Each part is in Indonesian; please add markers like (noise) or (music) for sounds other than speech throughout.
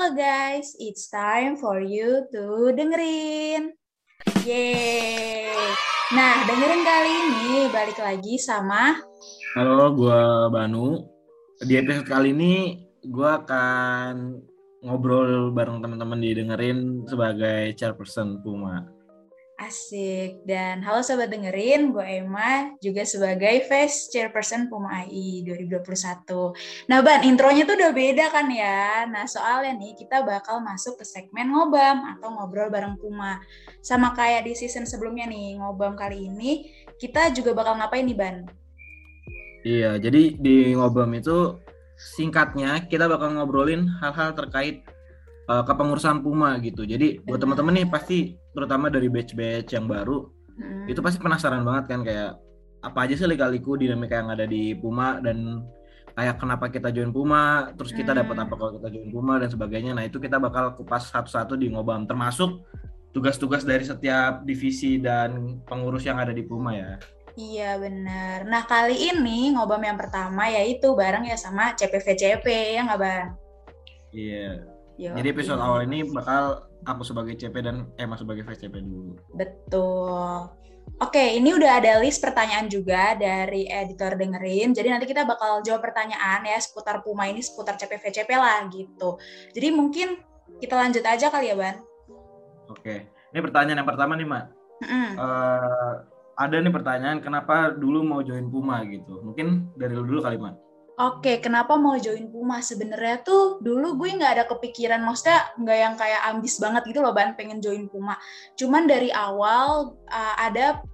Halo guys, it's time for you to dengerin. Yeay. Nah, dengerin kali ini balik lagi sama Halo, gue Banu. Di episode kali ini gue akan ngobrol bareng teman-teman didengerin sebagai chairperson Puma. Asik. Dan halo sobat dengerin, gue Emma juga sebagai Vice Chairperson Puma AI 2021. Nah Ban, intronya tuh udah beda kan ya. Nah soalnya nih kita bakal masuk ke segmen ngobam atau ngobrol bareng Puma. Sama kayak di season sebelumnya nih, ngobam kali ini kita juga bakal ngapain nih Ban? Iya, jadi di ngobam itu singkatnya kita bakal ngobrolin hal-hal terkait uh, kepengurusan Puma gitu. Jadi buat teman-teman nih pasti terutama dari batch-batch yang baru hmm. itu pasti penasaran banget kan kayak apa aja sih lika-liku dinamika yang ada di Puma dan kayak kenapa kita join Puma, terus kita hmm. dapat apa kalau kita join Puma dan sebagainya. Nah, itu kita bakal kupas satu-satu di ngobam termasuk tugas-tugas dari setiap divisi dan pengurus yang ada di Puma ya. Iya benar. Nah kali ini ngobam yang pertama yaitu bareng ya sama CPVCP ya nggak bang? Iya. Yo, Jadi episode iya. awal ini bakal aku sebagai CP dan Emma sebagai VCP dulu. Betul. Oke, ini udah ada list pertanyaan juga dari editor dengerin. Jadi nanti kita bakal jawab pertanyaan ya seputar Puma ini, seputar CP-VCP lah gitu. Jadi mungkin kita lanjut aja kali ya, Ban. Oke, ini pertanyaan yang pertama nih, Mak. Mm -hmm. uh, ada nih pertanyaan, kenapa dulu mau join Puma gitu? Mungkin dari dulu kali, Mak. Oke, kenapa mau join Puma? Sebenarnya tuh dulu gue nggak ada kepikiran, maksudnya nggak yang kayak ambis banget gitu loh, ban pengen join Puma. Cuman dari awal uh, ada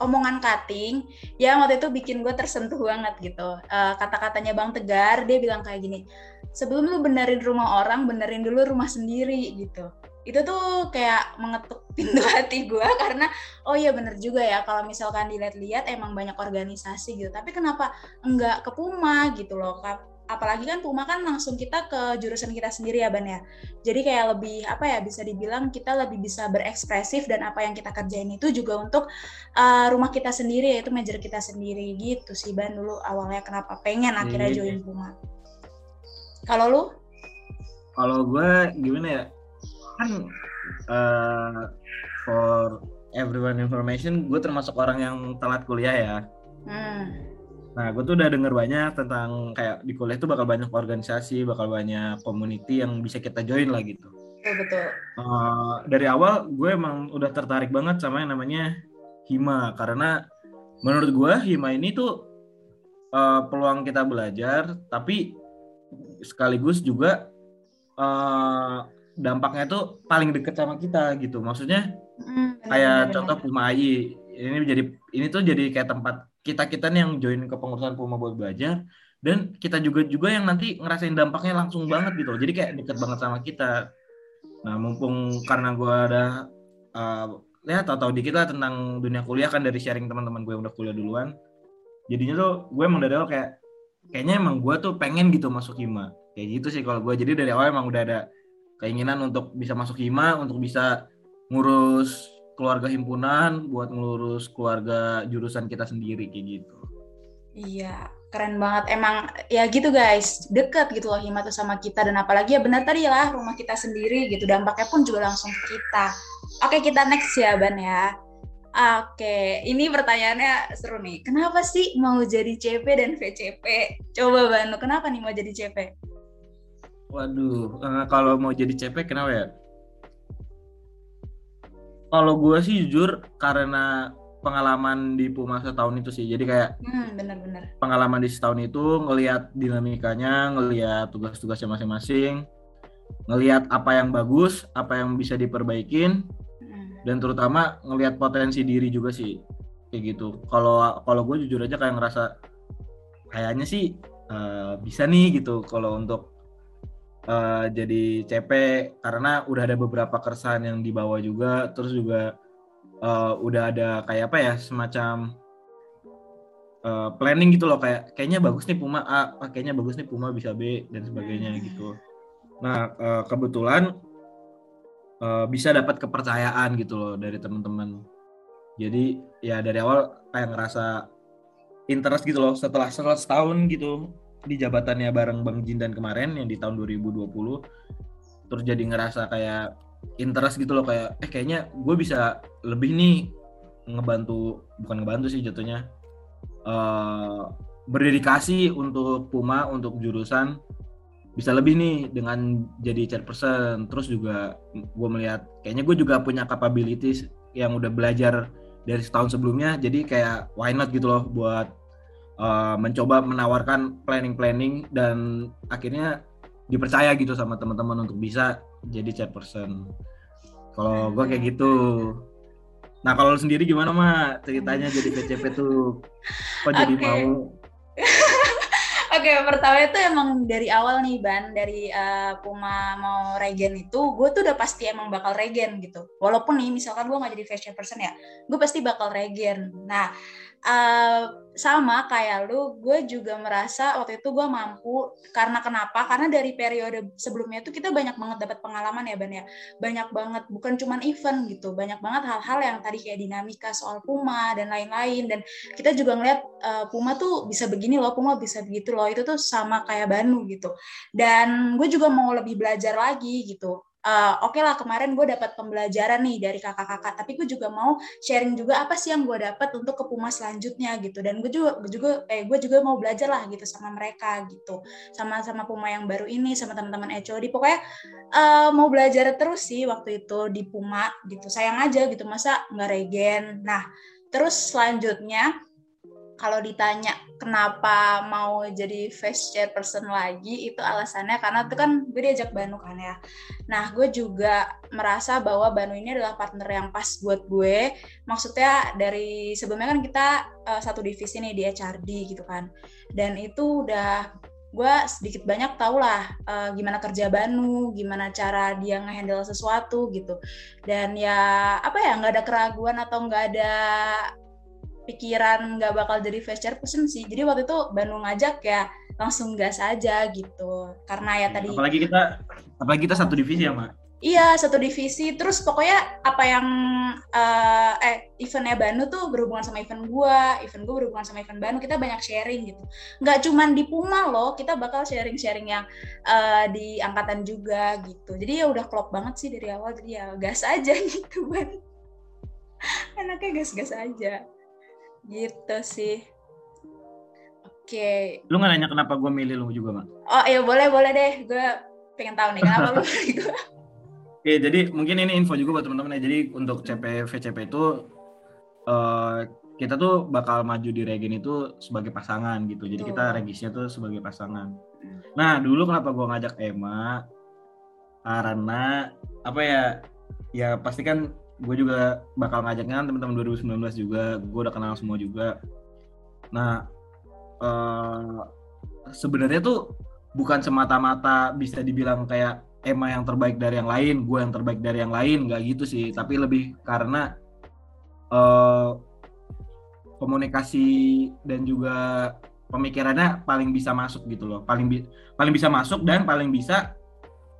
omongan cutting yang waktu itu bikin gue tersentuh banget gitu. Uh, kata-katanya Bang Tegar, dia bilang kayak gini, sebelum lu benerin rumah orang, benerin dulu rumah sendiri gitu itu tuh kayak mengetuk (laughs) pintu hati gue karena oh iya bener juga ya kalau misalkan dilihat-lihat emang banyak organisasi gitu. Tapi kenapa enggak ke Puma gitu loh apalagi kan Puma kan langsung kita ke jurusan kita sendiri ya Ban ya? Jadi kayak lebih apa ya bisa dibilang kita lebih bisa berekspresif dan apa yang kita kerjain itu juga untuk uh, rumah kita sendiri yaitu major kita sendiri. Gitu sih Ban dulu awalnya kenapa pengen akhirnya iya. join Puma. Kalau lu? Kalau gue gimana ya kan uh, for everyone information gue termasuk orang yang telat kuliah ya. Hmm. nah gue tuh udah denger banyak tentang kayak di kuliah tuh bakal banyak organisasi bakal banyak community yang bisa kita join lah gitu. Betul betul. Uh, dari awal gue emang udah tertarik banget sama yang namanya hima karena menurut gue hima ini tuh uh, peluang kita belajar tapi sekaligus juga uh, dampaknya tuh paling deket sama kita gitu. Maksudnya mm, kayak bener, contoh Puma AI ini jadi ini tuh jadi kayak tempat kita kita nih yang join ke pengurusan Puma buat belajar. Dan kita juga juga yang nanti ngerasain dampaknya langsung banget gitu jadi kayak deket banget sama kita. Nah mumpung karena gue ada uh, ya tahu-tahu dikit lah tentang dunia kuliah kan dari sharing teman-teman gue yang udah kuliah duluan. Jadinya tuh gue emang dari awal kayak kayaknya emang gue tuh pengen gitu masuk hima. Kayak gitu sih kalau gue jadi dari awal emang udah ada keinginan untuk bisa masuk hima untuk bisa ngurus keluarga himpunan buat ngurus keluarga jurusan kita sendiri kayak gitu. Iya keren banget. Emang ya gitu guys. Deket gitu loh hima tuh sama kita. Dan apalagi ya benar tadi lah rumah kita sendiri gitu. Dampaknya pun juga langsung kita. Oke kita next ya ban ya. Oke, ini pertanyaannya seru nih. Kenapa sih mau jadi CP dan VCP? Coba Banu, kenapa nih mau jadi CP? Waduh, uh, kalau mau jadi CP kenapa ya? Kalau gue sih jujur karena pengalaman di Puma setahun itu sih. Jadi kayak hmm, bener-bener. pengalaman di setahun itu ngelihat dinamikanya, ngelihat tugas-tugasnya masing-masing, ngelihat apa yang bagus, apa yang bisa diperbaikin, hmm. dan terutama ngelihat potensi diri juga sih kayak gitu. Kalau kalau gue jujur aja kayak ngerasa kayaknya sih uh, bisa nih gitu kalau untuk uh, jadi CP karena udah ada beberapa keresahan yang dibawa juga. Terus juga uh, udah ada kayak apa ya semacam uh, planning gitu loh. Kayak kayaknya bagus nih Puma A kayaknya bagus nih Puma bisa B dan sebagainya hmm. gitu. Nah uh, kebetulan uh, bisa dapat kepercayaan gitu loh dari teman-teman jadi ya dari awal kayak ngerasa interest gitu loh setelah setelah setahun gitu di jabatannya bareng Bang Jindan kemarin yang di tahun 2020 terus jadi ngerasa kayak interest gitu loh kayak eh kayaknya gue bisa lebih nih ngebantu bukan ngebantu sih jatuhnya uh, berdedikasi untuk Puma untuk jurusan bisa lebih nih dengan jadi chairperson. Terus juga gue melihat kayaknya gue juga punya capabilities yang udah belajar dari setahun sebelumnya jadi kayak why not? gitu loh buat uh, mencoba menawarkan planning-planning dan akhirnya dipercaya gitu sama teman-teman untuk bisa jadi chairperson. Kalau gue kayak gitu. nah kalau sendiri gimana mah ceritanya jadi PCP tuh kok jadi mau? (laughs) Oke, okay, pertama itu emang dari awal nih Ban, dari uh, Puma mau regen itu, gue tuh udah pasti emang bakal regen gitu. Walaupun nih, misalkan gue gak jadi fashion person ya, gue pasti bakal regen. Nah, sama kayak lu, gue juga merasa waktu itu gue mampu. Karena kenapa? Karena dari periode sebelumnya tuh kita banyak banget dapat pengalaman ya Ban ya, banyak banget bukan cuman event gitu, banyak banget hal-hal yang tadi kayak dinamika soal Puma dan lain-lain. Dan kita juga ngeliat uh, Puma tuh bisa begini loh, Puma bisa begitu loh, itu tuh sama kayak Banu gitu. Dan gue juga mau lebih belajar lagi gitu uh, oke okay lah kemarin gue dapat pembelajaran nih dari kakak-kakak tapi gue juga mau sharing juga apa sih yang gue dapat untuk ke Puma selanjutnya gitu. Dan gue juga gue juga eh gue juga mau belajar lah gitu sama mereka gitu. Sama sama Puma yang baru ini sama teman-teman HOD pokoknya uh, mau belajar terus sih waktu itu di Puma gitu. Sayang aja gitu masa nggak regen. Nah terus selanjutnya kalau ditanya kenapa mau jadi face person lagi itu alasannya karena itu kan gue diajak Banu kan ya. Nah gue juga merasa bahwa Banu ini adalah partner yang pas buat gue. Maksudnya dari sebelumnya kan kita uh, satu divisi nih di HRD gitu kan. Dan itu udah gue sedikit banyak tau lah uh, gimana kerja Banu, gimana cara dia ngehandle sesuatu gitu. Dan ya apa ya nggak ada keraguan atau nggak ada pikiran nggak bakal jadi vice chairperson sih. Jadi waktu itu Bandung ngajak ya langsung gas aja gitu. Karena ya tadi apalagi kita apalagi kita satu divisi ya, Mak. Iya, satu divisi. Terus pokoknya apa yang uh, eh eventnya Banu tuh berhubungan sama event gua, event gua berhubungan sama event Banu. Kita banyak sharing gitu. Nggak cuman di Puma loh, kita bakal sharing-sharing yang uh, di angkatan juga gitu. Jadi ya udah klop banget sih dari awal. Jadi ya gas aja (laughs) gitu, Ban. Anaknya gas-gas aja. Gitu sih. Oke. Lu nggak nanya kenapa gue milih lu juga, Mak? Oh iya boleh boleh deh. Gue pengen tahu nih kenapa lu (laughs) milih gue. Oke, jadi mungkin ini info juga buat teman-teman ya. Jadi untuk CP VCP itu uh, kita tuh bakal maju di regen itu sebagai pasangan gitu. Jadi kita regisnya tuh sebagai pasangan. Nah, dulu kenapa gue ngajak Emma? Karena apa ya? Ya pasti kan gue juga bakal ngajaknya kan teman-teman 2019 juga. Gue udah kenal semua juga. Nah uh, sebenarnya tuh bukan semata-mata bisa dibilang kayak Emma yang terbaik dari yang lain gue yang terbaik dari yang lain nggak gitu sih. Tapi lebih karena uh, komunikasi dan juga pemikirannya paling bisa masuk gitu loh. Paling bi paling bisa masuk dan paling bisa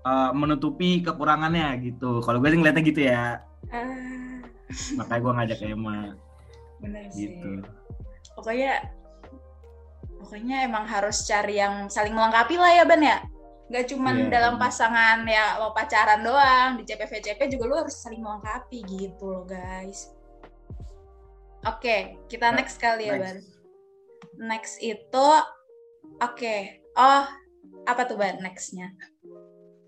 uh, menutupi kekurangannya gitu kalau gue sih ngeliatnya gitu ya Ah. Makanya gue ngajak Emma. Bener gitu. sih. Pokoknya pokoknya emang harus cari yang saling melengkapi lah ya Ben ya. Gak cuman yeah. dalam pasangan ya lo pacaran doang, di CPV-CP juga lo harus saling melengkapi gitu loh guys. Oke, okay, kita next kali ya Ban. Next itu, oke. Okay. Oh, apa tuh Ban nextnya?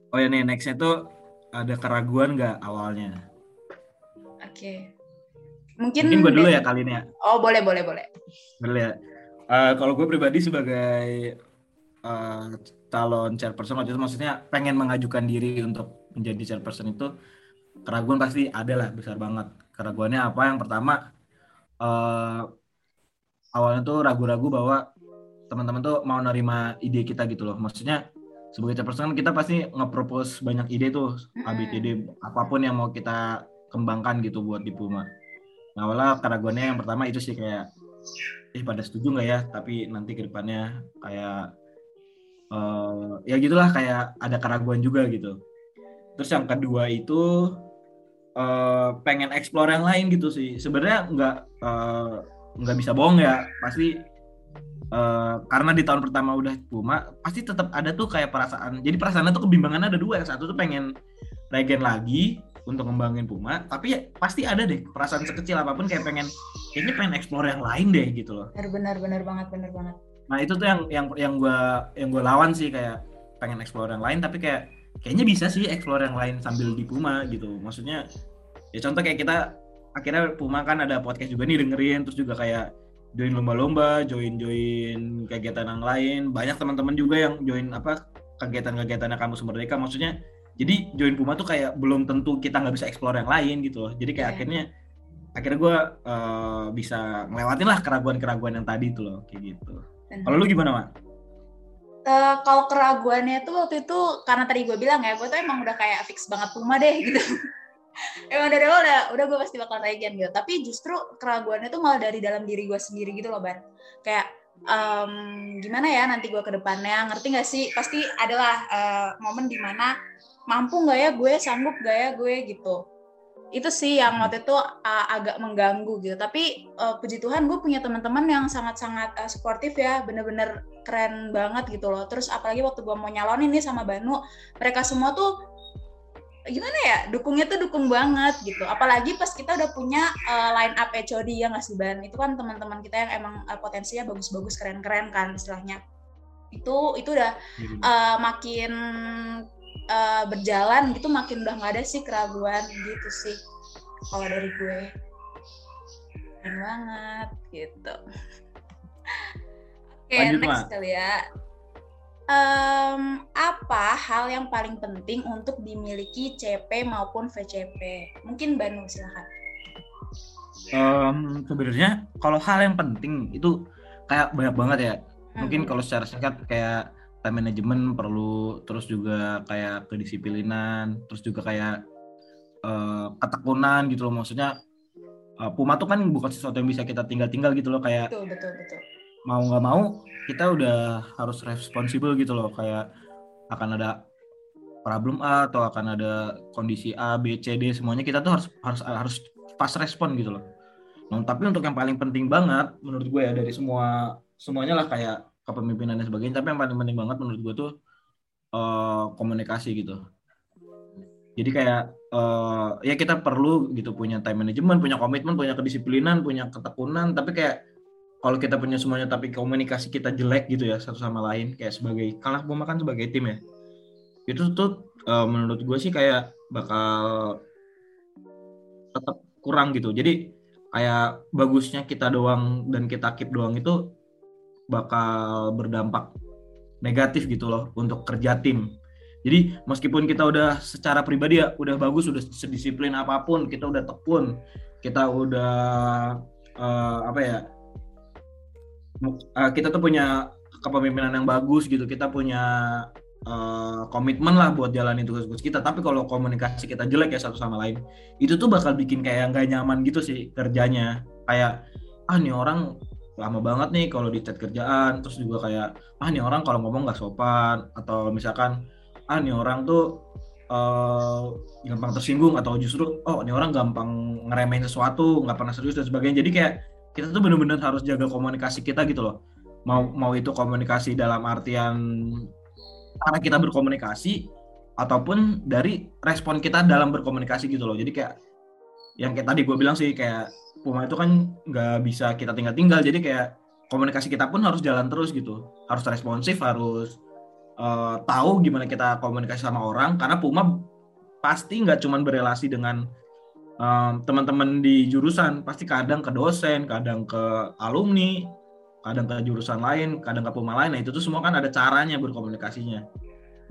Oh ya nih, nextnya tuh ada keraguan nggak awalnya? okay. mungkin mungkin gue dulu ya kali ini ya. Oh boleh boleh boleh. Boleh ya. Uh, kalau gue pribadi sebagai uh, calon chairperson waktu itu maksudnya pengen mengajukan diri untuk menjadi chairperson itu keraguan pasti ada lah besar banget. Keraguannya apa? Yang pertama uh, awalnya tuh ragu-ragu bahwa teman-teman tuh mau nerima ide kita gitu loh. Maksudnya sebagai chairperson kan kita pasti nge-propose banyak ide tuh ABCD apa pun yang mau kita kembangkan gitu buat di Puma. Nah, awalnya keraguannya yang pertama itu sih kayak, eh pada setuju nggak ya? Tapi nanti ke depannya kayak, uh, ya gitulah kayak ada keraguan juga gitu. Terus yang kedua itu uh, pengen explore yang lain gitu sih. Sebenarnya nggak uh, nggak bisa bohong ya, pasti uh, karena di tahun pertama udah Puma pasti tetap ada tuh kayak perasaan jadi perasaannya tuh kebimbangan ada dua yang satu tuh pengen regen lagi untuk ngembangin Puma tapi ya pasti ada deh perasaan sekecil apa pun kayak pengen kayaknya pengen explore yang lain deh gitu loh. Benar benar banget benar banget. Nah itu tuh yang yang yang gue yang gue lawan sih kayak pengen explore yang lain tapi kayak kayaknya bisa sih explore yang lain sambil di Puma gitu. Maksudnya ya contoh kayak kita akhirnya Puma kan ada podcast juga nih dengerin terus juga kayak join lomba-lomba join join kegiatan yang lain. Banyak teman-teman juga yang join apa kegiatan-kegiatannya kampus merdeka. Maksudnya jadi join Puma tuh kayak belum tentu kita nggak bisa explore yang lain gitu loh. Jadi kayak yeah. akhirnya akhirnya gue uh, bisa ngelewatin lah keraguan-keraguan yang tadi tuh loh kayak gitu. Kalau lu gimana mak? Uh, kalau keraguannya tuh waktu itu karena tadi gue bilang ya gue tuh emang udah kayak fix banget Puma deh gitu emang dari awal udah udah gue pasti bakal regen gitu. Tapi justru keraguannya tuh malah dari dalam diri gue sendiri gitu loh ban. Kayak um, gimana ya nanti gue ke depannya? Ngerti gak sih? Pasti adalah uh, momen di mana mampu nggak ya gue sanggup gak ya gue gitu. Itu sih yang waktu itu uh, agak mengganggu gitu. Tapi uh, puji Tuhan gue punya teman-teman yang sangat-sangat uh, suportif ya. Bener-bener keren banget gitu loh. Terus apalagi waktu gue mau nyalonin nih sama Banu mereka semua tuh gimana ya dukungnya tuh dukung banget gitu. Apalagi pas kita udah punya uh, line up HOD ya nggak sih Ban. Itu kan teman-teman kita yang emang uh, potensinya bagus-bagus keren-keren kan istilahnya. Itu itu udah uh, makin uh, berjalan gitu makin udah nggak ada sih keraguan gitu sih kalau dari gue. Keren banget gitu. (laughs) Oke okay, next kali ya um, apa hal yang paling penting untuk dimiliki CP maupun VCP mungkin Banu silahkan um, sebenarnya kalau hal yang penting itu kayak banyak banget ya. Mungkin hmm. kalau secara singkat kayak time management perlu terus juga kayak kedisiplinan terus juga kayak uh, ketekunan gitu loh. Maksudnya uh, Puma tuh kan bukan sesuatu yang bisa kita tinggal-tinggal gitu loh kayak betul betul betul mau nggak mau kita udah harus responsibel gitu loh kayak akan ada problem A atau akan ada kondisi A B C D semuanya kita tuh harus harus harus fast respon gitu loh. Nah, tapi untuk yang paling penting banget menurut gue ya dari semua semuanya lah kayak kepemimpinan dan sebagainya tapi yang paling penting banget menurut gue tuh uh, komunikasi gitu jadi kayak uh, ya kita perlu gitu punya time management punya komitmen punya kedisiplinan punya ketekunan tapi kayak kalau kita punya semuanya tapi komunikasi kita jelek gitu ya satu sama lain kayak sebagai kalah gue makan sebagai tim ya itu tuh uh, menurut gue sih kayak bakal tetap kurang gitu jadi kayak bagusnya kita doang dan kita keep doang itu bakal berdampak negatif gitu loh untuk kerja tim. Jadi meskipun kita udah secara pribadi ya udah bagus, udah sedisiplin apa pun, kita udah tekun, kita udah uh, apa ya, uh, kita tuh punya kepemimpinan yang bagus gitu, kita punya uh, komitmen lah buat jalanin tugas-tugas kita. Tapi kalau komunikasi kita jelek ya satu sama lain, itu tuh bakal bikin kayak nggak nyaman gitu sih kerjanya. Kayak ah nih orang lama banget nih kalau di chat kerjaan. Terus juga kayak ah nih orang kalau ngomong nggak sopan. Atau misalkan ah nih orang tuh uh, gampang tersinggung. Atau justru oh ini orang gampang ngeremehin sesuatu nggak pernah serius dan sebagainya. Jadi kayak kita tuh bener-bener harus jaga komunikasi kita gitu loh. Mau mau itu komunikasi dalam artian cara kita berkomunikasi ataupun dari respon kita dalam berkomunikasi gitu loh. Jadi kayak yang kayak tadi gue bilang sih kayak Puma itu kan nggak bisa kita tinggal-tinggal. Jadi kayak komunikasi kita pun harus jalan terus gitu. Harus responsif harus uh, tahu gimana kita komunikasi sama orang. Karena Puma pasti nggak cuma berelasi dengan um, teman-teman di jurusan pasti kadang ke dosen kadang ke alumni kadang ke jurusan lain kadang ke Puma lain nah itu tuh semua kan ada caranya berkomunikasinya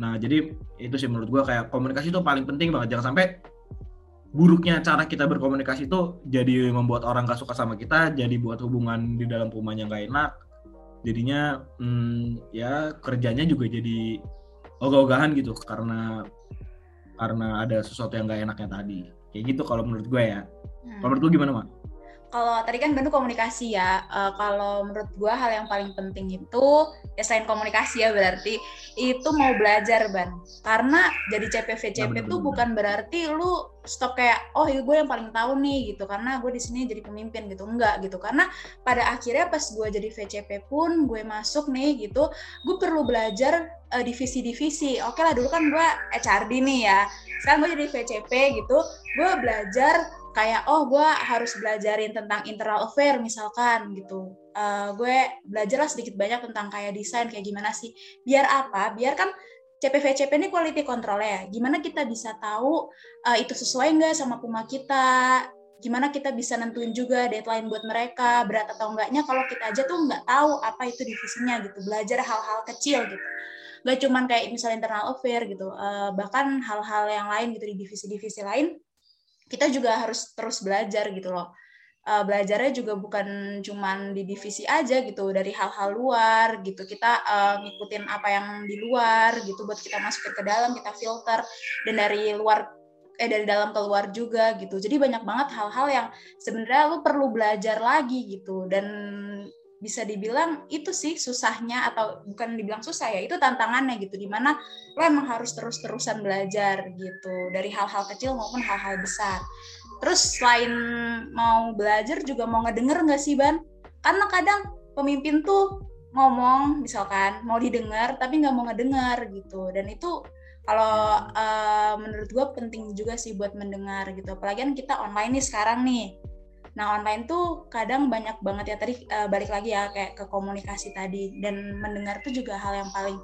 nah jadi itu sih menurut gua kayak komunikasi itu paling penting banget jangan sampai buruknya cara kita berkomunikasi itu jadi membuat orang gak suka sama kita, jadi buat hubungan di dalam rumahnya gak enak. Jadinya hmm, ya kerjanya juga jadi ogah-ogahan gitu karena karena ada sesuatu yang gak enaknya tadi. Kayak gitu kalau menurut gue ya. Hmm. Kalau menurut lu gimana, Mak? kalau tadi kan bentuk komunikasi ya. Uh, kalau menurut gue hal yang paling penting itu ya selain komunikasi ya berarti itu mau belajar ban. Karena jadi CPV CP nah, tuh bukan berarti lu stop kayak oh ya gue yang paling tahu nih gitu karena gue di sini jadi pemimpin gitu enggak gitu karena pada akhirnya pas gue jadi VCP pun gue masuk nih gitu gue perlu belajar uh, divisi-divisi oke lah dulu kan gue HRD nih ya sekarang gue jadi VCP gitu. Gue belajar kayak oh gue harus belajarin tentang internal affair misalkan gitu. Uh, gue belajar lah sedikit banyak tentang kayak desain kayak gimana sih. Biar apa? Biar kan CPVCP ini quality control ya. Gimana kita bisa tahu uh, itu sesuai nggak sama puma kita? Gimana kita bisa nentuin juga deadline buat mereka? Berat atau enggaknya? Kalau kita aja tuh nggak tahu apa itu divisinya gitu. Belajar hal-hal kecil gitu nggak cuman kayak misalnya internal affair gitu uh, bahkan hal-hal yang lain gitu di divisi-divisi lain kita juga harus terus belajar gitu loh. Uh, belajarnya juga bukan cuman di divisi aja gitu dari hal-hal luar gitu. Kita uh, ngikutin apa yang di luar gitu buat kita masukin ke dalam kita filter dan dari luar eh dari dalam ke luar juga gitu. Jadi banyak banget hal-hal yang sebenarnya lu perlu belajar lagi gitu dan bisa dibilang itu sih susahnya atau bukan dibilang susah ya itu tantangannya gitu di mana lo emang harus terus-terusan belajar gitu dari hal-hal kecil maupun hal-hal besar. Terus selain mau belajar juga mau ngedenger nggak sih ban? Karena kadang pemimpin tuh ngomong misalkan mau didengar tapi nggak mau ngedengar gitu. Dan itu kalau uh, menurut gue penting juga sih buat mendengar gitu. Apalagi kan kita online nih sekarang nih Nah online tuh kadang banyak banget ya tadi uh, balik lagi ya kayak ke komunikasi tadi dan mendengar tuh juga hal yang paling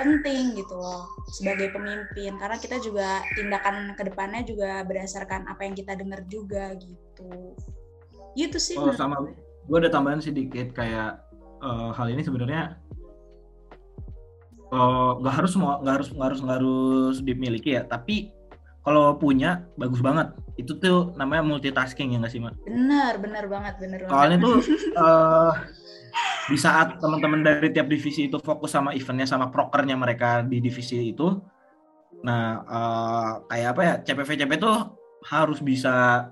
penting gitu loh sebagai pemimpin karena kita juga tindakan ke depannya juga berdasarkan apa yang kita dengar juga gitu. Gitu sih. Oh sama, gue ada tambahan sedikit kayak uh, hal ini sebenarnya eh, nggak uh, harus nggak harus nggak harus nggak harus dimiliki ya tapi kalau punya bagus banget itu tuh namanya multitasking ya nggak sih mak? Benar benar banget benar banget. Soalnya tuh uh, di saat teman-teman dari tiap divisi itu fokus sama eventnya sama prokernya mereka di divisi itu, nah uh, kayak apa ya CPV CP tuh harus bisa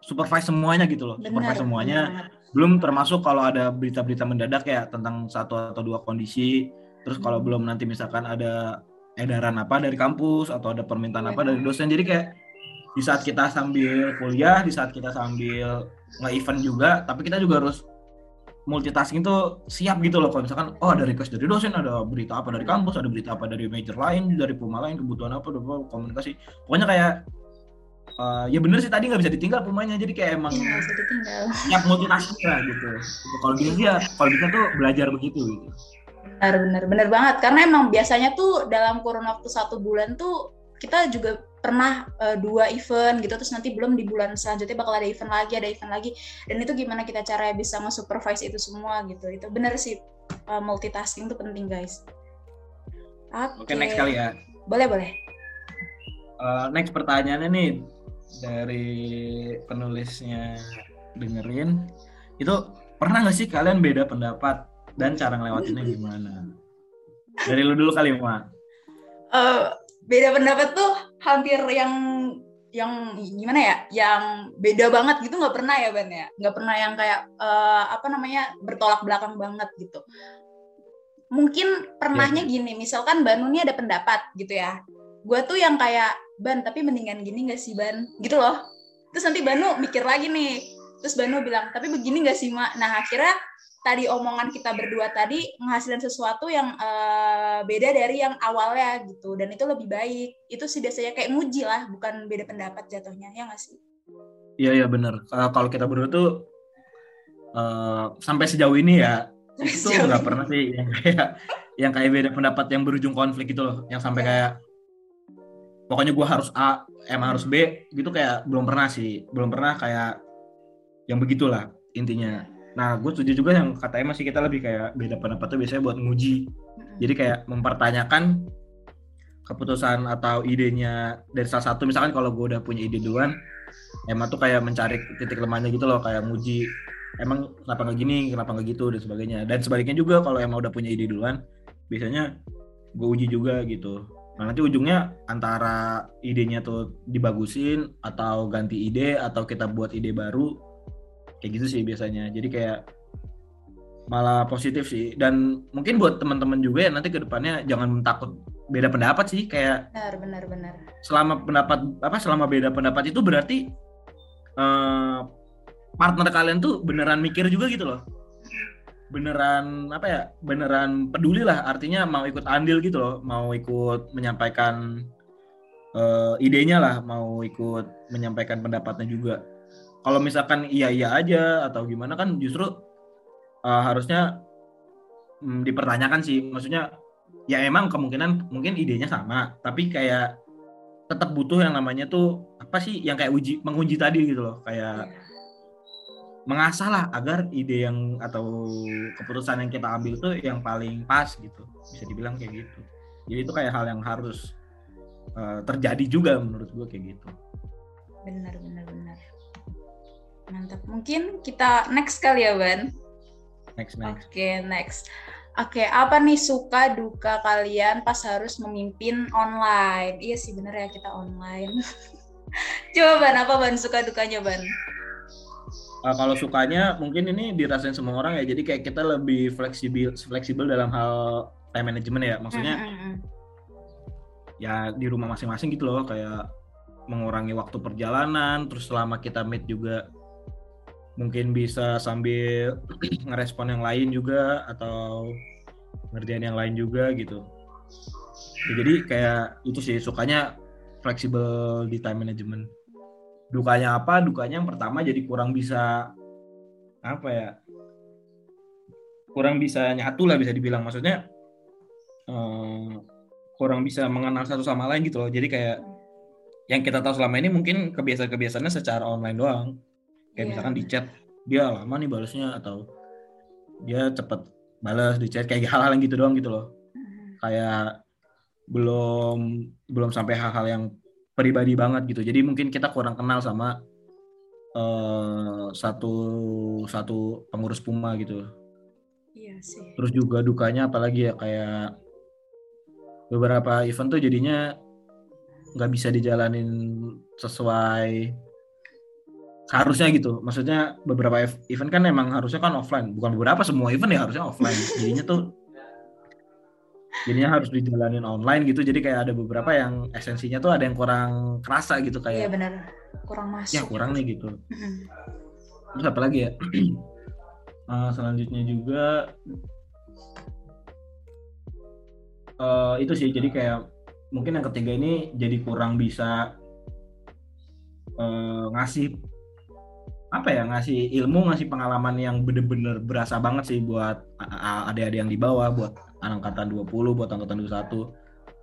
supervise semuanya gitu loh, bener, supervise semuanya. Bener. Belum termasuk kalau ada berita-berita mendadak ya tentang satu atau dua kondisi. Terus kalau hmm. belum nanti misalkan ada edaran apa dari kampus atau ada permintaan apa dari dosen. Jadi kayak di saat kita sambil kuliah di saat kita sambil nge-event juga tapi kita juga harus multitasking tuh siap gitu loh. Kalau misalkan oh ada request dari dosen ada berita apa dari kampus ada berita apa dari major lain dari puma lain kebutuhan apa apa komunikasi. Pokoknya kayak uh, ya bener sih tadi nggak bisa ditinggal pemainnya jadi kayak emang ya, bisa ditinggal. siap multitasking lah gitu. Kalau bisa sih ya kalau bisa tuh belajar begitu gitu Benar, benar, benar banget. Karena emang biasanya tuh dalam kurun waktu satu bulan tuh kita juga pernah uh, dua event gitu, terus nanti belum di bulan selanjutnya bakal ada event lagi, ada event lagi. Dan itu gimana kita cara bisa nge-supervise itu semua gitu. Itu benar sih uh, multitasking tuh penting guys. Oke, okay. okay, next kali ya. Boleh, boleh. Uh, next pertanyaannya nih dari penulisnya dengerin itu pernah nggak sih kalian beda pendapat dan cara ngelewatinnya gimana? Dari lu dulu kali, Ma. Uh, beda pendapat tuh hampir yang yang gimana ya? Yang beda banget gitu nggak pernah ya Ban ya? Nggak pernah yang kayak uh, apa namanya bertolak belakang banget gitu. Mungkin pernahnya ya. gini misalkan Banu ini ada pendapat gitu ya. Gue tuh yang kayak Ban tapi mendingan gini gak sih Ban? Gitu loh. Terus nanti Banu mikir lagi nih. Terus Banu bilang tapi begini gak sih Mak? Nah akhirnya tadi omongan kita berdua tadi menghasilkan sesuatu yang uh, beda dari yang awalnya gitu. Dan itu lebih baik. Itu sih biasanya kayak muji lah bukan beda pendapat jatuhnya. Ya nggak sih? Iya iya benar uh, kalau kita berdua tuh uh, sampai sejauh ini ya itu nggak pernah sih yang kayak yang kayak beda pendapat yang berujung konflik gitu loh. Yang sampai kayak pokoknya gue harus A M harus B gitu kayak belum pernah sih. Belum pernah kayak yang begitulah intinya Nah, gue setuju juga yang katanya masih kita lebih kayak beda pendapat tuh biasanya buat nguji. Jadi kayak mempertanyakan keputusan atau idenya dari salah satu. Misalkan kalau gue udah punya ide duluan, emang tuh kayak mencari titik lemahnya gitu loh, kayak nguji. Emang kenapa nggak gini, kenapa nggak gitu dan sebagainya. Dan sebaliknya juga kalau emang udah punya ide duluan, biasanya gue uji juga gitu. Nah nanti ujungnya antara idenya tuh dibagusin atau ganti ide atau kita buat ide baru kayak gitu sih biasanya. Jadi kayak malah positif sih. Dan mungkin buat teman-teman juga ya nanti ke depannya jangan takut beda pendapat sih. Kayak benar benar benar. selama pendapat apa selama beda pendapat itu berarti uh, partner kalian tuh beneran mikir juga gitu loh. Beneran apa ya beneran peduli lah. Artinya mau ikut andil gitu loh. Mau ikut menyampaikan uh, idenya lah. Mau ikut menyampaikan pendapatnya juga kalau misalkan iya iya aja atau gimana kan justru uh, harusnya um, dipertanyakan sih. Maksudnya ya emang kemungkinan mungkin idenya sama. Tapi kayak tetap butuh yang namanya tuh apa sih yang kayak uji menguji tadi gitu loh. Kayak yeah. mengasah lah agar ide yang atau keputusan yang kita ambil tuh yang paling pas gitu. Bisa dibilang kayak gitu. Jadi itu kayak hal yang harus uh, terjadi juga menurut gue kayak gitu. Benar benar benar mantap mungkin kita next kali ya Ban next next oke okay, next Oke, okay, apa nih suka duka kalian pas harus memimpin online? Iya sih bener ya kita online. (laughs) Coba Ban, apa Ban suka dukanya Ban? Uh, kalau sukanya mungkin ini dirasain semua orang ya. Jadi kayak kita lebih fleksibel fleksibel dalam hal time management ya. Maksudnya mm -hmm. ya di rumah masing-masing gitu loh kayak mengurangi waktu perjalanan terus selama kita meet juga mungkin bisa sambil (clears throat) ngerespon yang lain juga atau ngerjain yang lain juga gitu. Ya, jadi kayak itu sih sukanya fleksibel di time management. Dukanya apa? Dukanya yang pertama jadi kurang bisa apa ya kurang bisa nyatu lah bisa dibilang. Maksudnya eh, kurang bisa mengenal satu sama lain gitu loh. Jadi kayak yang kita tahu selama ini mungkin kebiasaan-kebiasaannya secara online doang kayak yeah. misalkan di chat dia lama nih balasnya atau dia cepet balas di chat kayak (laughs) hal-hal yang gitu doang gitu loh hmm. kayak belum belum sampai hal-hal yang pribadi banget gitu jadi mungkin kita kurang kenal sama uh, satu satu pengurus Puma gitu iya sih terus juga dukanya apalagi ya kayak beberapa event tuh jadinya nggak bisa dijalanin sesuai harusnya gitu. Maksudnya beberapa event kan emang harusnya kan offline. Bukan beberapa semua event ya harusnya offline. Jadinya tuh jadinya harus dijalanin online gitu. Jadi kayak ada beberapa yang esensinya tuh ada yang kurang kerasa gitu kayak iya benar. Kurang masuk ya kurang nih gitu. Terus apa lagi ya? Uh, (clears throat) selanjutnya juga uh, itu sih. Jadi kayak mungkin yang ketiga ini jadi kurang bisa uh, ngasih apa ya ngasih ilmu ngasih pengalaman yang bener-bener berasa banget sih buat adik-adik yang di bawah buat angkatan 20 buat angkatan 21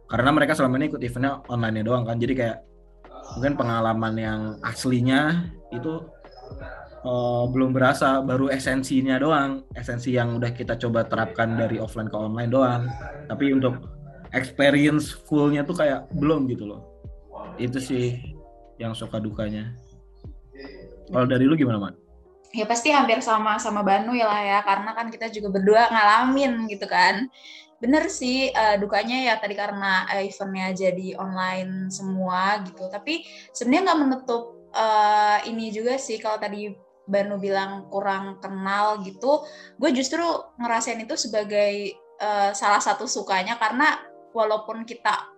karena mereka selama ini ikut eventnya online doang kan. Jadi kayak mungkin pengalaman yang aslinya itu uh, belum berasa. Baru esensinya doang. Esensi yang udah kita coba terapkan dari offline ke online doang. Tapi untuk experience fullnya tuh kayak belum gitu loh. Itu sih yang suka dukanya kalau dari lu gimana, Mak? Ya pasti hampir sama sama Banu ya lah ya, karena kan kita juga berdua ngalamin gitu kan. Bener sih uh, dukanya ya tadi karena eventnya jadi online semua gitu. Tapi sebenarnya nggak menutup uh, ini juga sih kalau tadi Banu bilang kurang kenal gitu. Gue justru ngerasain itu sebagai uh, salah satu sukanya karena walaupun kita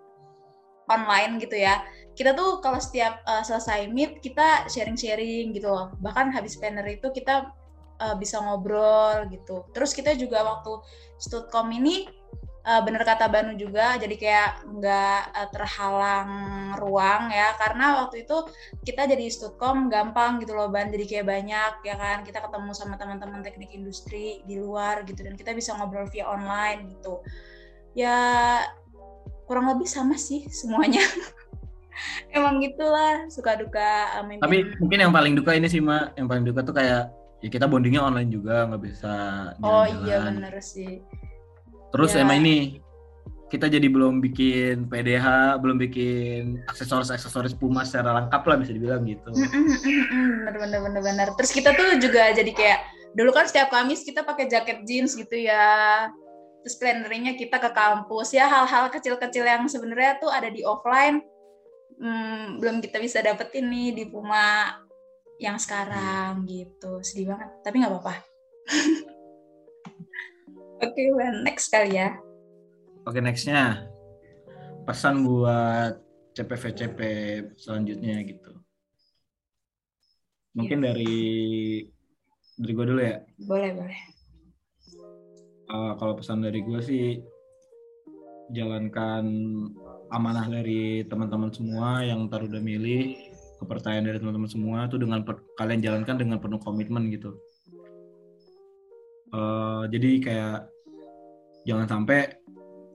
online gitu ya kita tuh kalau setiap uh, selesai meet kita sharing-sharing gitu loh. Bahkan habis planner itu kita uh, bisa ngobrol gitu. Terus kita juga waktu studcom ini uh, bener kata Banu juga jadi kayak nggak uh, terhalang ruang ya. Karena waktu itu kita jadi studcom gampang gitu loh Ban. Jadi kayak banyak ya kan? Kita ketemu sama teman-teman teknik industri di luar gitu dan kita bisa ngobrol via online gitu. Ya kurang lebih sama sih semuanya (laughs) (laughs) emang gitulah suka duka um, tapi mungkin yang paling duka ini sih mak yang paling duka tuh kayak ya kita bondingnya online juga nggak bisa oh iya bener sih terus ya. emang ini kita jadi belum bikin PDH, belum bikin aksesoris-aksesoris Puma secara lengkap lah bisa dibilang gitu. Bener bener bener bener. Terus kita tuh juga jadi kayak dulu kan setiap Kamis kita pakai jaket jeans gitu ya. Terus plannernya kita ke kampus ya hal-hal kecil-kecil yang sebenarnya tuh ada di offline hmm, belum kita bisa dapetin nih di Puma yang sekarang gitu. Sedih banget tapi nggak apa-apa. (laughs) Oke okay, well, next kali ya. Oke okay, nextnya. Pesan buat CPVCP selanjutnya gitu. Mungkin yeah. dari dari gue dulu ya. Boleh boleh. Uh, kalau pesan dari gue sih jalankan amanah dari teman-teman semua yang taruh udah milih kepercayaan dari teman-teman semua itu dengan kalian jalankan dengan penuh komitmen gitu. Uh, jadi kayak jangan sampai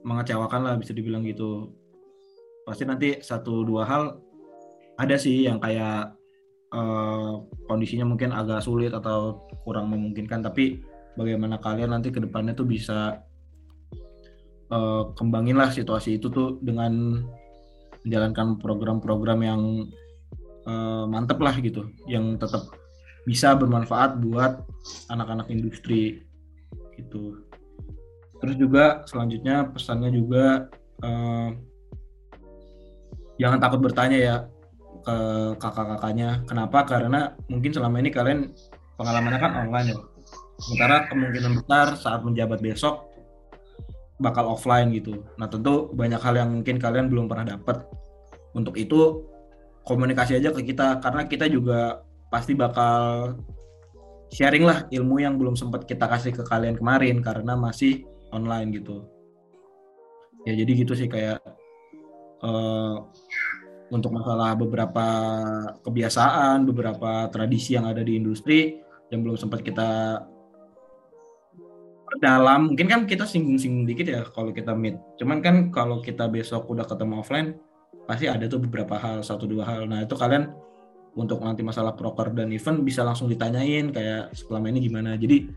mengecewakan lah bisa dibilang gitu. Pasti nanti satu dua hal ada sih yang kayak uh, kondisinya mungkin agak sulit atau kurang memungkinkan tapi bagaimana kalian nanti ke depannya tuh bisa uh, kembanginlah situasi itu tuh dengan menjalankan program-program yang uh, mantep lah gitu. Yang tetap bisa bermanfaat buat anak-anak industri gitu. Terus juga selanjutnya pesannya juga uh, jangan takut bertanya ya ke kakak-kakaknya. Kenapa? Karena mungkin selama ini kalian pengalamannya kan online ya. Sementara kemungkinan besar saat menjabat besok bakal offline gitu. Nah tentu banyak hal yang mungkin kalian belum pernah dapat untuk itu komunikasi aja ke kita karena kita juga pasti bakal sharing lah ilmu yang belum sempat kita kasih ke kalian kemarin karena masih online gitu. Ya jadi gitu sih kayak uh, untuk masalah beberapa kebiasaan beberapa tradisi yang ada di industri yang belum sempat kita dalam mungkin kan kita singgung-singgung dikit ya kalau kita meet. Cuman kan kalau kita besok udah ketemu offline pasti ada tuh beberapa hal satu dua hal. Nah itu kalian untuk nanti masalah proker dan event bisa langsung ditanyain kayak selama ini gimana? Jadi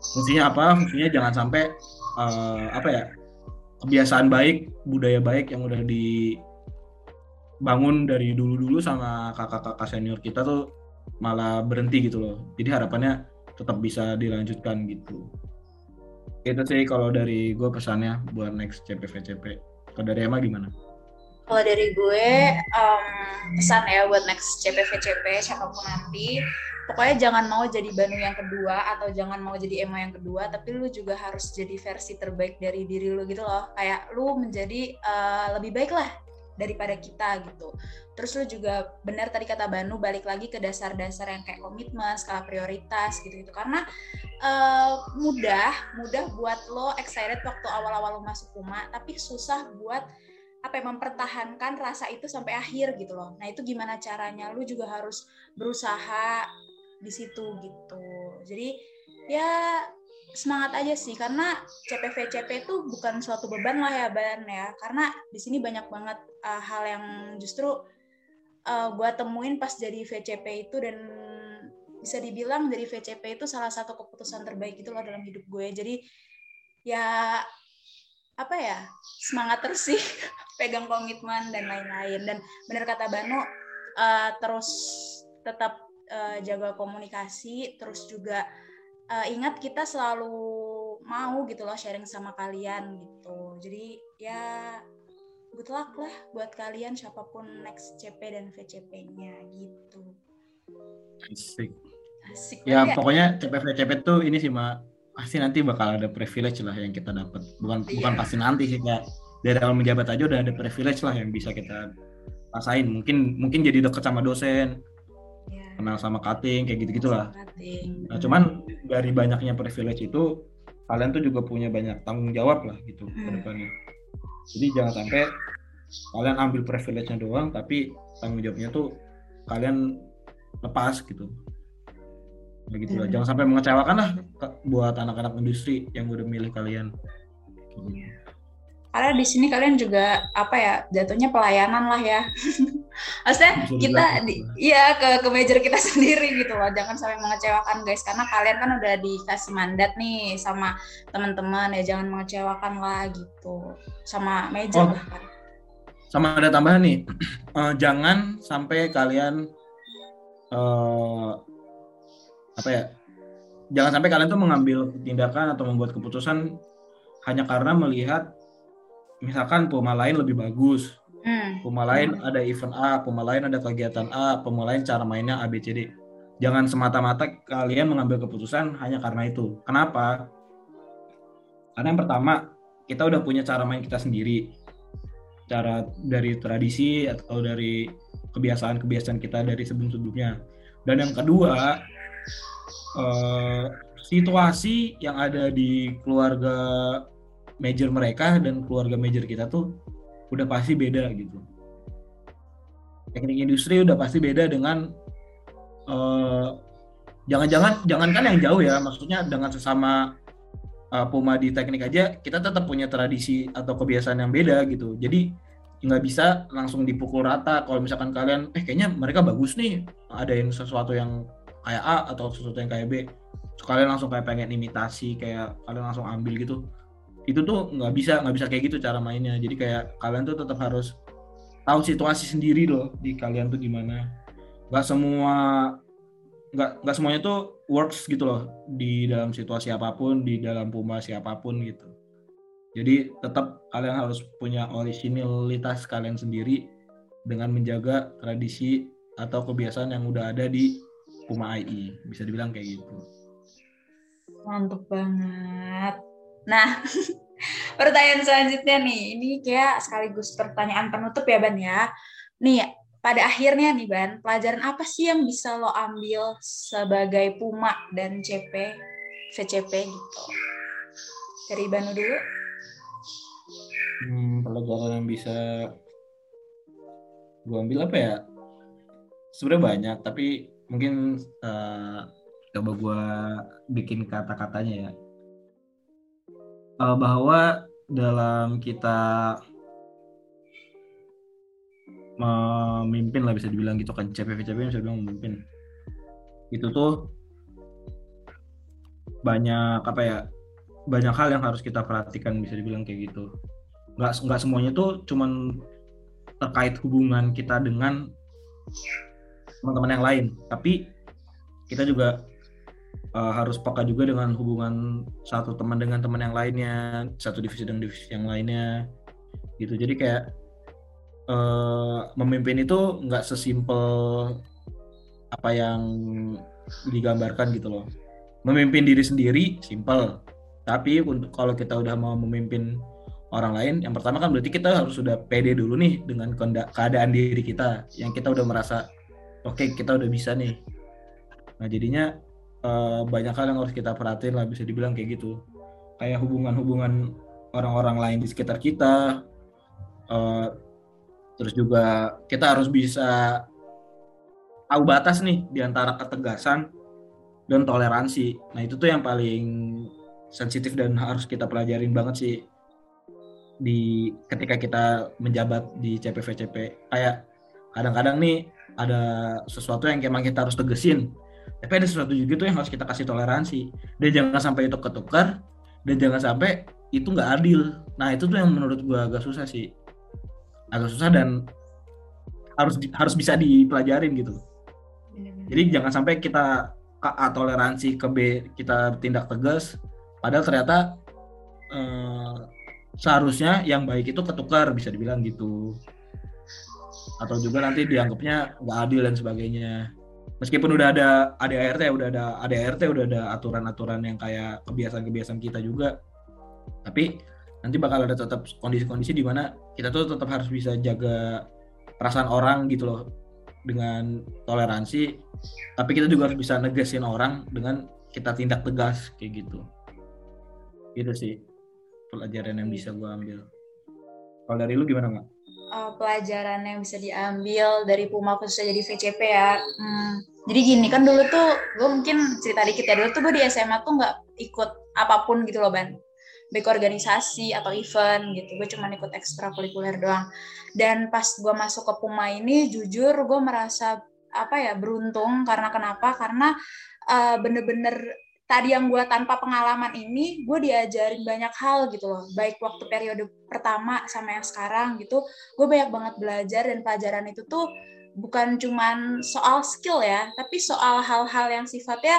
fungsinya apa? Fungsinya jangan sampai uh, apa ya kebiasaan baik budaya baik yang udah dibangun dari dulu-dulu sama kakak-kakak senior kita tuh malah berhenti gitu loh. Jadi harapannya tetap bisa dilanjutkan gitu itu sih kalau dari gue pesannya buat next CPVCP kalau dari Emma gimana? Kalau dari gue um, pesan ya buat next CPVCP siapa pun nanti. Pokoknya jangan mau jadi Banu yang kedua atau jangan mau jadi Emma yang kedua tapi lu juga harus jadi versi terbaik dari diri lu gitu loh. Kayak lu menjadi uh, lebih baik lah daripada kita gitu. Terus lu juga benar tadi kata Banu balik lagi ke dasar-dasar yang kayak komitmen, skala prioritas gitu gitu. Karena uh, mudah, mudah buat lo excited waktu awal-awal lo masuk Puma, tapi susah buat apa ya, mempertahankan rasa itu sampai akhir gitu loh. Nah itu gimana caranya? Lu juga harus berusaha di situ gitu. Jadi ya semangat aja sih karena CPVCP itu bukan suatu beban lah ya Ban ya. Karena di sini banyak banget uh, hal yang justru uh, eh, gue temuin pas jadi VCP itu dan bisa dibilang dari VCP itu salah satu keputusan terbaik itu loh dalam hidup gue. Jadi ya apa ya semangat terus sih (laughs) pegang komitmen dan lain-lain. Dan benar kata Banu uh, terus tetap uh, jaga komunikasi terus juga uh, ingat kita selalu mau gitu loh sharing sama kalian gitu. Jadi ya good luck lah buat kalian siapa pun next CP dan VCP-nya gitu. Asik. Asik ya, ya. pokoknya CP VCP tuh ini sih mak pasti nanti bakal ada privilege lah yang kita dapat bukan iya. bukan pasti nanti sih kayak dari awal menjabat aja udah ada privilege lah yang bisa kita rasain. Mungkin mungkin jadi deket sama dosen yeah. kenal sama cutting kayak gitu gitulah nah cuman dari banyaknya privilege itu kalian tuh juga punya banyak tanggung jawab lah gitu hmm. ke depannya jadi jangan sampai kalian ambil privilege-nya doang tapi tanggung jawabnya tuh kalian lepas gitu begitu lah. Hmm. Jangan sampai mengecewakan lah buat anak-anak industri yang udah milih kalian. Karena di sini kalian juga apa ya jatuhnya pelayanan lah ya. (laughs) Maksudnya kita di, ya ke ke major kita (laughs) sendiri gitu loh. Jangan sampai mengecewakan guys karena kalian kan udah dikasih mandat nih sama teman-teman ya jangan mengecewakan lah gitu. Sama major oh, bahkan. Sama ada tambahan nih. Uh, (clears throat) jangan sampai kalian uh, apa ya jangan sampai kalian tuh mengambil tindakan atau membuat keputusan hanya karena melihat misalkan puma lain lebih bagus hmm. lain hmm. ada event A puma lain ada kegiatan A puma lain cara mainnya A B C D jangan semata-mata kalian mengambil keputusan hanya karena itu. Kenapa? Karena yang pertama, kita udah punya cara main kita sendiri. Cara dari tradisi atau dari kebiasaan-kebiasaan kita dari sebelum-sebelumnya. Dan yang kedua, eh, situasi yang ada di keluarga major mereka dan keluarga major kita tuh udah pasti beda gitu. Teknik industri udah pasti beda dengan uh, jangan-jangan jangankan yang jauh ya maksudnya dengan sesama uh, Puma di teknik aja kita tetap punya tradisi atau kebiasaan yang beda gitu. Jadi nggak bisa langsung dipukul rata kalau misalkan kalian eh kayaknya mereka bagus nih ada yang sesuatu yang kayak A atau sesuatu yang kayak B. Kalian langsung kayak pengen imitasi kayak kalian langsung ambil gitu itu tuh nggak bisa nggak bisa kayak gitu cara mainnya. Jadi kayak kalian tuh tetap harus tahu situasi sendiri loh di kalian tuh gimana. Nggak semua nggak nggak semuanya tuh works gitu loh di dalam situasi apa pun di dalam puma siapa pun gitu. Jadi tetap kalian harus punya originalitas kalian sendiri dengan menjaga tradisi atau kebiasaan yang udah ada di Puma IE bisa dibilang kayak gitu. Mantap banget nah (laughs) Pertanyaan selanjutnya nih, ini kayak sekaligus pertanyaan penutup ya Ban ya. Nih, pada akhirnya nih Ban, pelajaran apa sih yang bisa lo ambil sebagai Puma dan CP, VCP gitu? Dari Banu dulu. Hmm, pelajaran yang bisa gue ambil apa ya? Sebenarnya banyak, tapi mungkin uh, coba gue bikin kata-katanya ya uh, bahwa dalam kita memimpin lah bisa dibilang gitu kan. CPV CPV bisa bilang memimpin. Itu tuh banyak apa ya banyak hal yang harus kita perhatikan bisa dibilang kayak gitu. Nggak nggak semuanya tuh cuman terkait hubungan kita dengan teman-teman yang lain. Tapi kita juga uh, harus peka juga dengan hubungan satu teman dengan teman yang lainnya, satu divisi dengan divisi yang lainnya, gitu. Jadi kayak uh, memimpin itu nggak sesimpel apa yang digambarkan gitu loh. Memimpin diri sendiri simple, tapi untuk kalau kita udah mau memimpin orang lain, yang pertama kan berarti kita harus sudah pede dulu nih dengan keadaan diri kita, yang kita udah merasa oke okay, kita udah bisa nih. Nah jadinya uh, banyak hal yang harus kita perhatiin lah bisa dibilang kayak gitu. Kayak hubungan-hubungan orang-orang lain di sekitar kita uh, terus juga kita harus bisa tahu batas nih di antara ketegasan dan toleransi. Nah itu tuh yang paling sensitif dan harus kita pelajarin banget sih di ketika kita menjabat di CPVCP kayak kadang-kadang nih ada sesuatu yang emang kita harus tegesin tapi ada sesuatu juga tuh yang harus kita kasih toleransi. Dan jangan sampai itu ketukar dan jangan sampai itu nggak adil. Nah itu tuh yang menurut gua agak susah sih. Agak susah dan harus harus bisa dipelajarin gitu. Jadi jangan sampai kita ke A toleransi ke B kita tindak tegas padahal ternyata eh, seharusnya yang baik itu ketukar bisa dibilang gitu. Atau juga nanti dianggapnya nggak adil dan sebagainya meskipun udah ada ADART udah ada ADART udah ada aturan-aturan yang kayak kebiasaan-kebiasaan kita juga. Tapi nanti bakal ada tetap kondisi-kondisi di mana kita tuh tetap harus bisa jaga perasaan orang gitu loh dengan toleransi. Tapi kita juga harus bisa negasin orang dengan kita tindak tegas kayak gitu. Gitu sih pelajaran yang bisa gue ambil. Kalau dari lu gimana nggak? Uh, pelajaran yang bisa diambil dari Puma khususnya jadi VCP ya. Hmm, jadi gini kan dulu tuh gue mungkin cerita dikit ya dulu tuh gue di SMA tuh nggak ikut apa pun gitu loh ban. Baik organisasi atau event gitu gue cuma ikut ekstrakurikuler doang. Dan pas gue masuk ke Puma ini jujur gue merasa apa ya beruntung karena kenapa? Karena uh, bener-bener tadi yang gue tanpa pengalaman ini gue diajarin banyak hal gitu loh. Baik waktu periode pertama sama yang sekarang gitu gue banyak banget belajar dan pelajaran itu tuh bukan cuman soal skill ya, tapi soal hal-hal yang sifatnya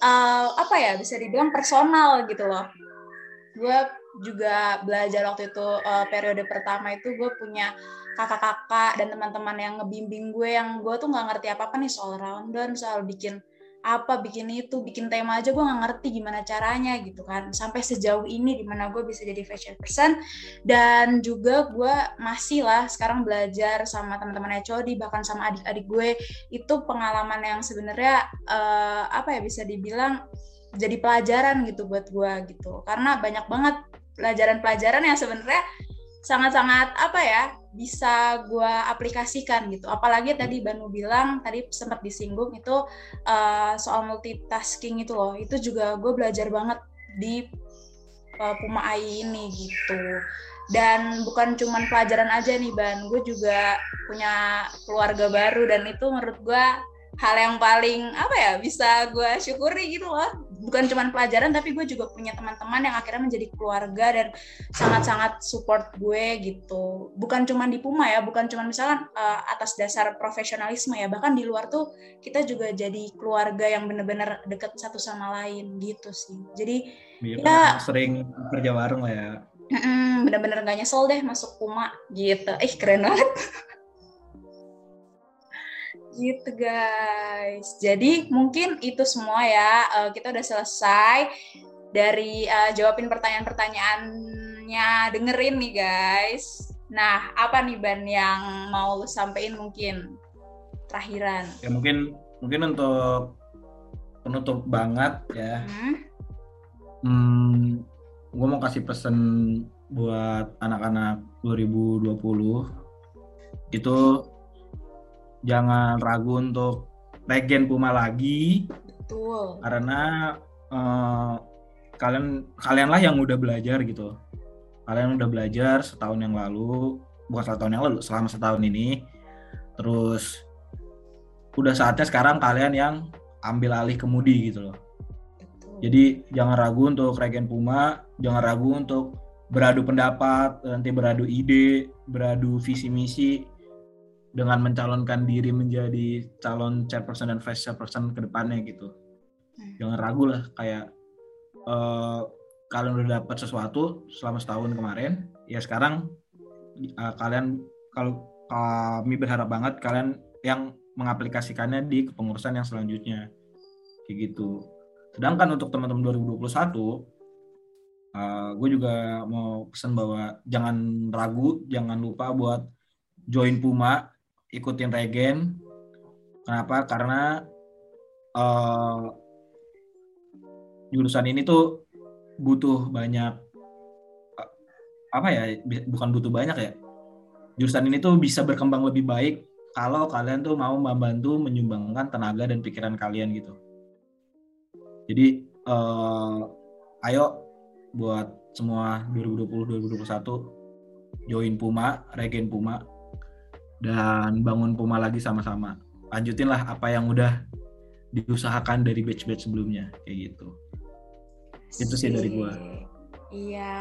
uh, apa ya bisa dibilang personal gitu loh. Gue juga belajar waktu itu uh, periode pertama itu gue punya kakak-kakak dan teman-teman yang ngebimbing gue yang gue tuh nggak ngerti apa-apa nih soal rundown, soal bikin apa bikin itu bikin tema aja gue nggak ngerti gimana caranya gitu kan. Sampai sejauh ini di mana gue bisa jadi fashion person. Dan juga gue masih lah sekarang belajar sama teman-teman HOD bahkan sama adik-adik gue. Itu pengalaman yang sebenarnya uh, apa ya bisa dibilang jadi pelajaran gitu buat gue gitu. Karena banyak banget pelajaran-pelajaran yang sebenarnya sangat-sangat apa ya bisa gue aplikasikan gitu. Apalagi tadi Banu bilang tadi sempat disinggung itu uh, soal multitasking itu loh. Itu juga gue belajar banget di uh, Puma AI ini gitu. Dan bukan cuman pelajaran aja nih Ban, gue juga punya keluarga baru dan itu menurut gue hal yang paling apa ya bisa gue syukuri gitu loh bukan cuma pelajaran tapi gue juga punya teman-teman yang akhirnya menjadi keluarga dan sangat-sangat support gue gitu. Bukan cuma di Puma ya bukan cuma misalkan uh, atas dasar profesionalisme ya bahkan di luar tuh kita juga jadi keluarga yang bener-bener deket satu sama lain gitu sih. Jadi iya, ya sering kerja bareng lah ya. Bener-bener gak nyesel deh masuk Puma gitu. Ih keren banget Gitu guys. Jadi mungkin itu semua ya. Uh, kita udah selesai dari uh, jawabin pertanyaan-pertanyaannya. Dengerin nih guys. Nah, apa nih Ban yang mau lu sampein mungkin terakhiran? Ya mungkin mungkin untuk penutup banget ya. Hmm, hmm gue mau kasih pesan buat anak-anak 2020 itu jangan ragu untuk regen Puma lagi. Betul. Karena uh, kalian kalianlah yang udah belajar gitu. Kalian udah belajar setahun yang lalu, bukan satu tahun yang lalu, selama setahun ini. Terus udah saatnya sekarang kalian yang ambil alih kemudi gitu loh. Jadi jangan ragu untuk regen Puma, jangan ragu untuk beradu pendapat, nanti beradu ide, beradu visi misi dengan mencalonkan diri menjadi calon chairperson dan vice chairperson ke depannya gitu. Hmm. Jangan ragu lah kayak uh, kalian udah dapat sesuatu selama setahun kemarin, ya sekarang uh, kalian kalau kami berharap banget kalian yang mengaplikasikannya di kepengurusan yang selanjutnya. Kayak gitu. Sedangkan untuk teman-teman 2021 uh, gue juga mau pesan bahwa jangan ragu, jangan lupa buat join Puma ikutin regen. Kenapa? Karena uh, jurusan ini tuh butuh banyak uh, apa ya? Bukan butuh banyak ya. Jurusan ini tuh bisa berkembang lebih baik kalau kalian tuh mau membantu menyumbangkan tenaga dan pikiran kalian gitu. Jadi uh, ayo buat semua 2020 2021 join Puma, regen Puma dan bangun Puma lagi sama-sama. Lanjutinlah apa yang udah diusahakan dari batch-batch sebelumnya kayak gitu. Itu sih dari gua. Iya.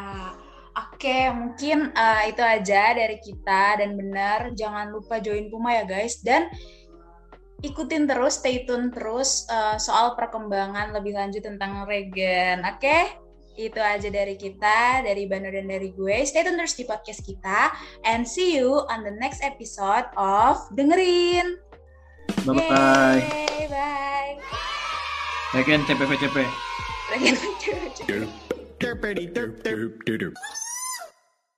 Oke, mungkin uh, itu aja dari kita dan benar jangan lupa join Puma ya guys dan ikutin terus, stay tune terus uh, soal perkembangan lebih lanjut tentang Regen. Oke? Okay? Itu aja dari kita, dari Banu dan dari gue. Stay tune terus di podcast kita. And see you on the next episode of Dengerin. Bye-bye. Yay, bye. Bagian CPVCP. Bagian CPVCP.